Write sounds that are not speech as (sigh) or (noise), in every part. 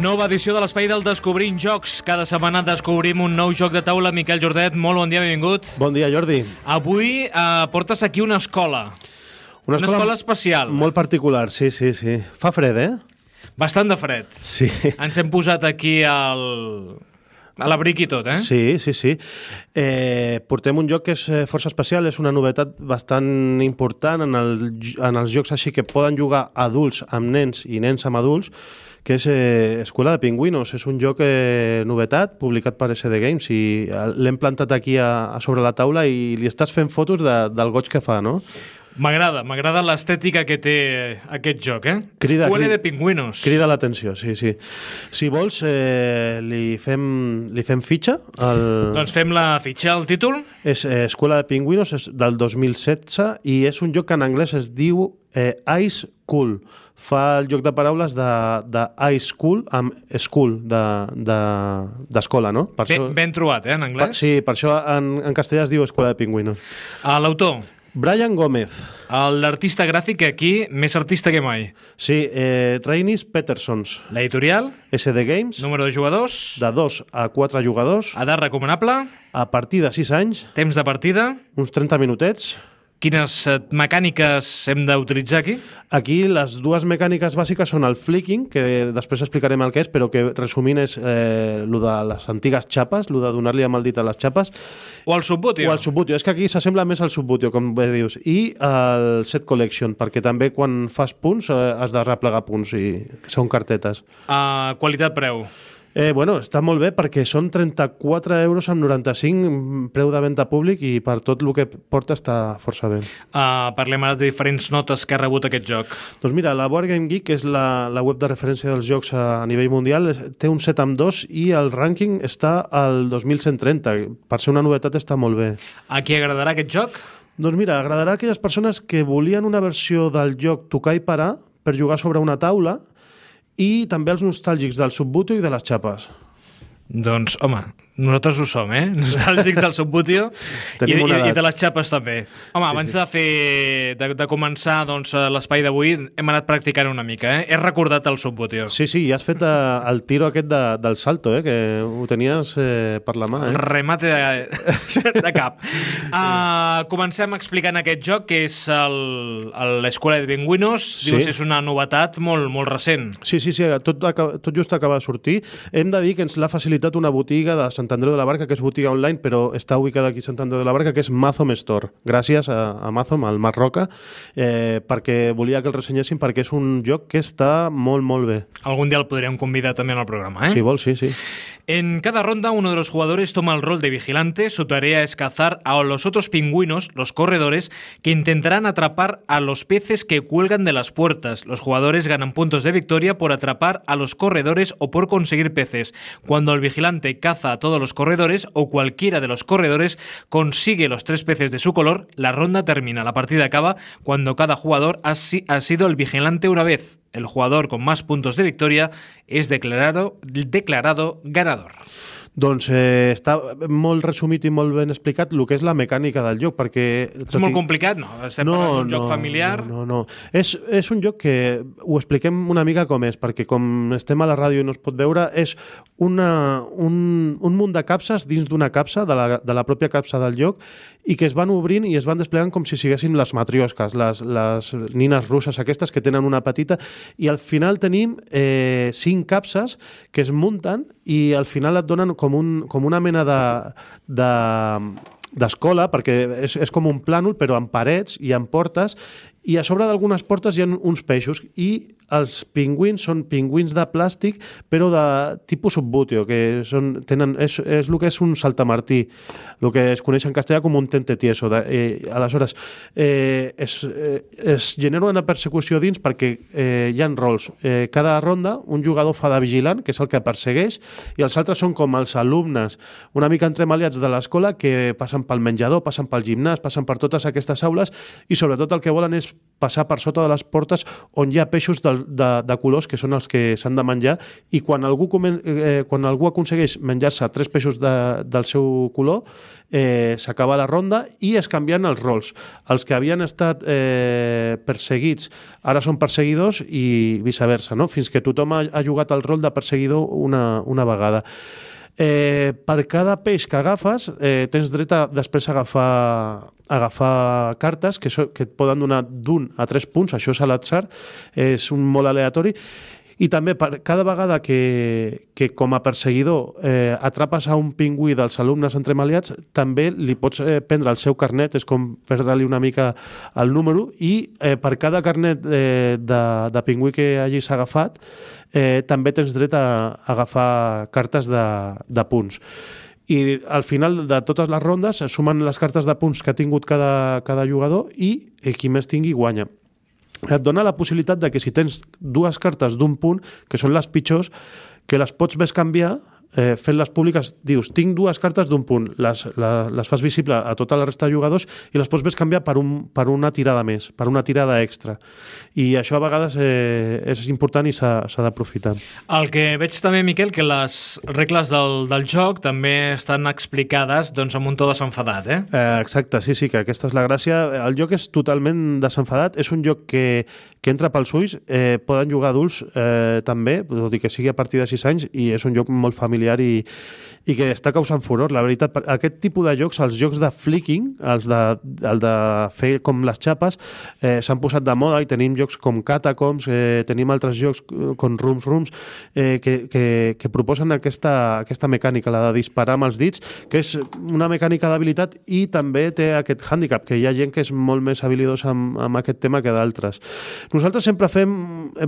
nova edició de l'Espai del Descobrint Jocs. Cada setmana descobrim un nou joc de taula. Miquel Jordet, molt bon dia, benvingut. Bon dia, Jordi. Avui eh, portes aquí una escola. Una escola, una escola especial. Molt particular, sí, sí, sí. Fa fred, eh? Bastant de fred. Sí. Ens hem posat aquí al... a l'abric i tot, eh? Sí, sí, sí. Eh, portem un joc que és eh, força especial, és una novetat bastant important en, el, en els jocs així que poden jugar adults amb nens i nens amb adults, que és eh, Escuela de Pingüinos. És un joc eh, novetat, publicat per SD Games, i eh, l'hem plantat aquí a, a sobre la taula i li estàs fent fotos de, del goig que fa, no? M'agrada, m'agrada l'estètica que té aquest joc, eh? Crida, Escuela crida, de pingüinos. Crida l'atenció, sí, sí. Si vols, eh, li, fem, li fem fitxa. El... Doncs fem la fitxa, el títol. És eh, Escuela de Pingüinos, és del 2016, i és un joc que en anglès es diu eh, Ice Cool. Fa el joc de paraules de, de Ice Cool amb School, d'escola, de, de, no? Per ben, això... ben trobat, eh, en anglès? Per, sí, per això en, en castellà es diu Escuela de Pingüinos. L'autor? Brian Gómez. L'artista gràfic aquí, més artista que mai. Sí, eh, Reinis Petersons. L'editorial? SD Games. Número de jugadors? De 2 a 4 jugadors. Edat recomanable? A partir de 6 anys. Temps de partida? Uns 30 minutets. Quines eh, mecàniques hem d'utilitzar aquí? Aquí les dues mecàniques bàsiques són el flicking, que després explicarem el que és, però que resumint és eh, lo de les antigues xapes, lo de donar-li amb el dit a les xapes. O el subbutio. O el subbutio. És que aquí s'assembla més al subbutio, com bé dius. I el set collection, perquè també quan fas punts eh, has de replegar punts, i són cartetes. Uh, Qualitat-preu. Eh, bueno, està molt bé perquè són 34 euros amb 95 preu de venda públic i per tot el que porta està força bé. Uh, parlem ara de diferents notes que ha rebut aquest joc. Doncs mira, la Board Game Geek, que és la, la web de referència dels jocs a, a nivell mundial, té un 7 amb 2 i el rànquing està al 2130. Per ser una novetat està molt bé. A qui agradarà aquest joc? Doncs mira, agradarà a aquelles persones que volien una versió del joc tocar i parar per jugar sobre una taula i també els nostàlgics del Subbutio i de les xapes. Doncs, home, nosaltres ho som, eh? Nostàlgics del Subbutio (laughs) i, i, i de les xapes també. Home, sí, abans sí. de fer de, de començar doncs, l'espai d'avui, hem anat practicant una mica, eh? He recordat el Subbutio. Sí, sí, i has fet eh, el tiro aquest de, del salto, eh? Que ho tenies eh, per la mà, eh? Remate de, (laughs) de cap. Uh, comencem explicant aquest joc, que és l'Escola de Pingüinos. Sí. Dius, és una novetat molt, molt recent. Sí, sí, sí, tot, tot just acaba de sortir. Hem de dir que ens l'ha facilitat una botiga de Sant Andreu de la Barca, que és botiga online, però està ubicada aquí a Sant Andreu de la Barca, que és Mazom Store. Gràcies a, a Mazom, al Marc Roca, eh, perquè volia que el ressenyessin, perquè és un joc que està molt, molt bé. Algun dia el podríem convidar també al programa, eh? Si vols, sí, sí. En cada ronda uno de los jugadores toma el rol de vigilante, su tarea es cazar a los otros pingüinos, los corredores, que intentarán atrapar a los peces que cuelgan de las puertas. Los jugadores ganan puntos de victoria por atrapar a los corredores o por conseguir peces. Cuando el vigilante caza a todos los corredores o cualquiera de los corredores consigue los tres peces de su color, la ronda termina. La partida acaba cuando cada jugador ha, si ha sido el vigilante una vez. El jugador con más puntos de victoria es declarado, declarado ganador. Doncs eh, està molt resumit i molt ben explicat el que és la mecànica del joc, perquè... És molt i... complicat, no? Estem no, d'un no, joc familiar... No, no, no. És, és un joc que ho expliquem una mica com és, perquè com estem a la ràdio i no es pot veure, és una, un, un munt de capses dins d'una capsa, de la, de la pròpia capsa del joc, i que es van obrint i es van desplegant com si siguessin les matriosques, les, les nines russes aquestes que tenen una petita, i al final tenim eh, cinc capses que es munten i al final et donen com, un, com una mena de, de d'escola, perquè és, és com un plànol, però amb parets i amb portes, i a sobre d'algunes portes hi ha uns peixos, i els pingüins són pingüins de plàstic, però de tipus subbutio, que són, tenen, és, és el que és un saltamartí, el que es coneix en castellà com un tente tieso. De, eh, aleshores, eh, es, eh, es genera una persecució dins perquè eh, hi ha rols. Eh, cada ronda un jugador fa de vigilant, que és el que persegueix, i els altres són com els alumnes, una mica entremaliats de l'escola que passen pel menjador, passen pel gimnàs, passen per totes aquestes aules i sobretot el que volen és passar per sota de les portes on hi ha peixos de, de, de colors que són els que s'han de menjar i quan algú, comen, eh, quan algú aconsegueix menjar-se tres peixos de, del seu color eh, s'acaba la ronda i es canvien els rols. Els que havien estat eh, perseguits ara són perseguidors i viceversa, no? fins que tothom ha, ha jugat el rol de perseguidor una, una vegada. Eh, per cada peix que agafes, eh, tens dret a després agafar, agafar cartes que, so, que et poden donar d'un a tres punts, això és a l'atzar, és un molt aleatori, i també per cada vegada que, que com a perseguidor eh, atrapes a un pingüí dels alumnes entremaliats, també li pots eh, prendre el seu carnet, és com perdre-li una mica el número, i eh, per cada carnet eh, de, de pingüí que hagis agafat, eh, també tens dret a, a agafar cartes de, de punts. I al final de totes les rondes es sumen les cartes de punts que ha tingut cada, cada jugador i eh, qui més tingui guanya et dona la possibilitat de que si tens dues cartes d'un punt, que són les pitjors, que les pots més canviar eh, fent-les públiques, dius, tinc dues cartes d'un punt, les, la, les fas visible a tota la resta de jugadors i les pots més canviar per, un, per una tirada més, per una tirada extra. I això a vegades eh, és important i s'ha d'aprofitar. El que veig també, Miquel, que les regles del, del joc també estan explicades doncs, amb un to desenfadat, eh? eh? Exacte, sí, sí, que aquesta és la gràcia. El joc és totalment desenfadat, és un joc que, que entra pels ulls, eh, poden jugar adults eh, també, tot i que sigui a partir de 6 anys, i és un joc molt familiar familiar i, i que està causant furor. La veritat, aquest tipus de jocs, els jocs de flicking, els de, el de fer com les xapes, eh, s'han posat de moda i tenim jocs com Catacombs, eh, tenim altres jocs eh, com Rooms Rooms, eh, que, que, que proposen aquesta, aquesta mecànica, la de disparar amb els dits, que és una mecànica d'habilitat i també té aquest hàndicap, que hi ha gent que és molt més habilidosa amb, amb aquest tema que d'altres. Nosaltres sempre fem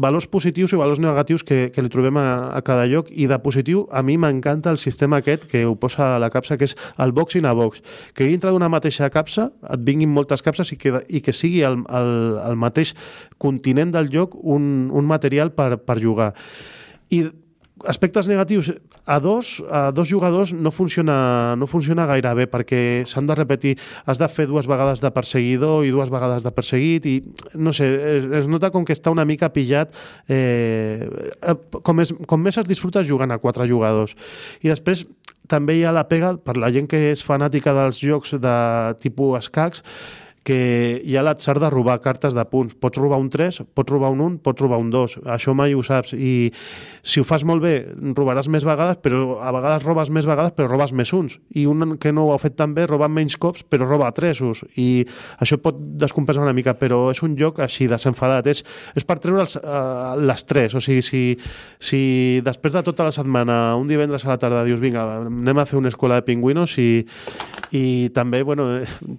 valors positius i valors negatius que, que li trobem a, a cada lloc i de positiu a mi m'encanta el sistema aquest que ho posa a la capsa, que és el boxing a box. Que dintre d'una mateixa capsa et vinguin moltes capses i que, i que sigui el, el, el mateix continent del lloc un, un material per, per jugar. I aspectes negatius a dos, a dos jugadors no funciona, no funciona gaire bé perquè s'han de repetir, has de fer dues vegades de perseguidor i dues vegades de perseguit i no sé, es, es nota com que està una mica pillat eh, com, és, com més es disfruta jugant a quatre jugadors. I després també hi ha la pega per la gent que és fanàtica dels jocs de tipus escacs que hi ha l'atzar de robar cartes de punts. Pots robar un 3, pots robar un 1, pots robar un 2. Això mai ho saps. I si ho fas molt bé, robaràs més vegades, però a vegades robes més vegades, però robes més uns. I un que no ho ha fet tan bé roba menys cops, però roba tresos. I això pot descompensar una mica, però és un joc així, desenfadat. És, és per treure els, uh, les tres. O sigui, si, si després de tota la setmana, un divendres a la tarda, dius, vinga, anem a fer una escola de pingüinos i, i també, bueno,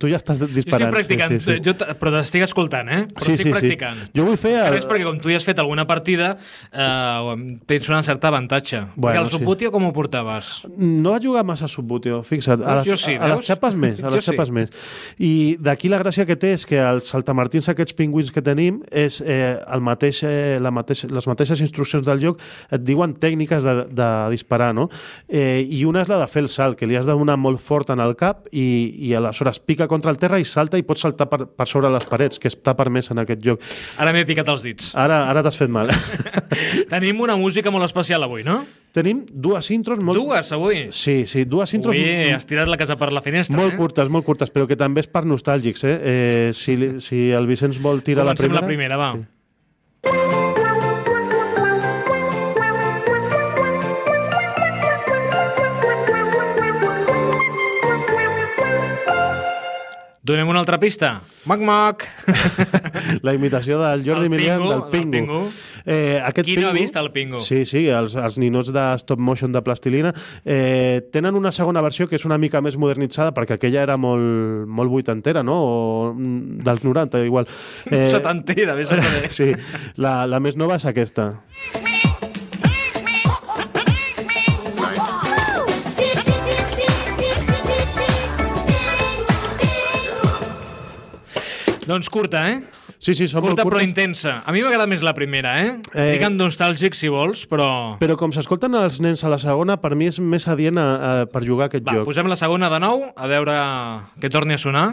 tu ja estàs disparant practicant, sí, sí, sí. Jo però t'estic escoltant, eh? Però sí, estic sí, practicant. Sí. Jo vull fer... El... És perquè com tu ja has fet alguna partida, eh, tens una certa avantatge. Bueno, I el Subbutio sí. com ho portaves? No vaig jugar massa a Subbutio, fixa't. A, les, sí, a, a les xapes més, a les xapes sí. més. I d'aquí la gràcia que té és que els saltamartins, aquests pingüins que tenim, és eh, el mateix, eh, la mateix, les mateixes instruccions del joc et diuen tècniques de, de disparar, no? Eh, I una és la de fer el salt, que li has de donar molt fort en el cap i, i aleshores pica contra el terra i salta i pots saltar per, per sobre les parets, que està permès en aquest joc. Ara m'he picat els dits. Ara, ara t'has fet mal. (laughs) Tenim una música molt especial avui, no? Tenim dues intros molt... Dues, avui? Sí, sí, dues intros... Ui, has tirat la casa per la finestra, Molt eh? curtes, molt curtes, però que també és per nostàlgics, eh? eh si, si el Vicenç vol tirar Comencem la primera. la primera, va. Sí. Donem una altra pista. Mac, mac. (laughs) La imitació del Jordi el Milian pingo, del Pingo. pingo. Eh, aquest Qui pingo, no ha vist el Pingo? Sí, sí, els, els ninots de stop motion de plastilina eh, tenen una segona versió que és una mica més modernitzada perquè aquella era molt, molt vuitantera, no? O mm, dels 90, igual. (laughs) Eh, Setantera, vés a saber. sí, la, la més nova és aquesta. Doncs curta, eh? Sí, sí, són curta molt però intensa. A mi m'agrada més la primera, eh? eh... Digue'm nostàlgic, si vols, però... Però com s'escolten els nens a la segona, per mi és més adient a, a, per jugar a aquest Va, joc. posem la segona de nou, a veure que torni a sonar.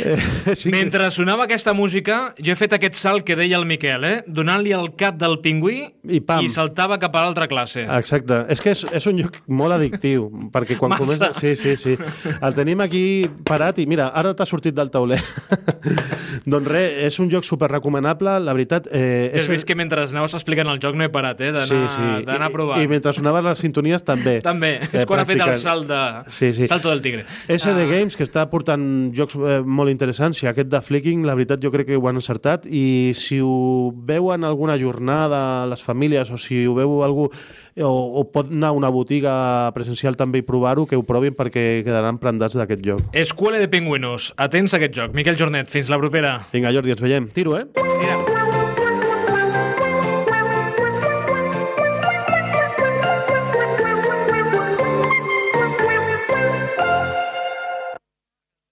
Eh, sí, Mentre sonava aquesta música, jo he fet aquest salt que deia el Miquel, eh? donant-li el cap del pingüí I pam. i saltava cap a l'altra classe. Exacte. És que és, és un lloc molt addictiu, perquè quan Massa. comença... Sí, sí, sí. El tenim aquí parat i mira, ara t'ha sortit del tauler. (laughs) doncs res, és un joc super recomanable, la veritat... Eh, has vist que mentre anaves explicant el joc no he parat, eh? d'anar d'anar a provar. I, I mentre sonaven les sintonies també. També, és quan ha fet el practicant. salt de... Sí, sí. Salto del tigre. SD Ah, Games, que està portant jocs eh, molt interessants, i aquest de Flicking, la veritat, jo crec que ho han encertat, i si ho veuen alguna jornada, les famílies, o si ho veu algú, o, o pot anar a una botiga presencial també i provar-ho, que ho provin perquè quedaran prendats d'aquest joc. Escuela de Pingüinos. Atents a aquest joc. Miquel Jornet, fins la propera. Vinga, Jordi, ens veiem. Tiro, eh? Mira.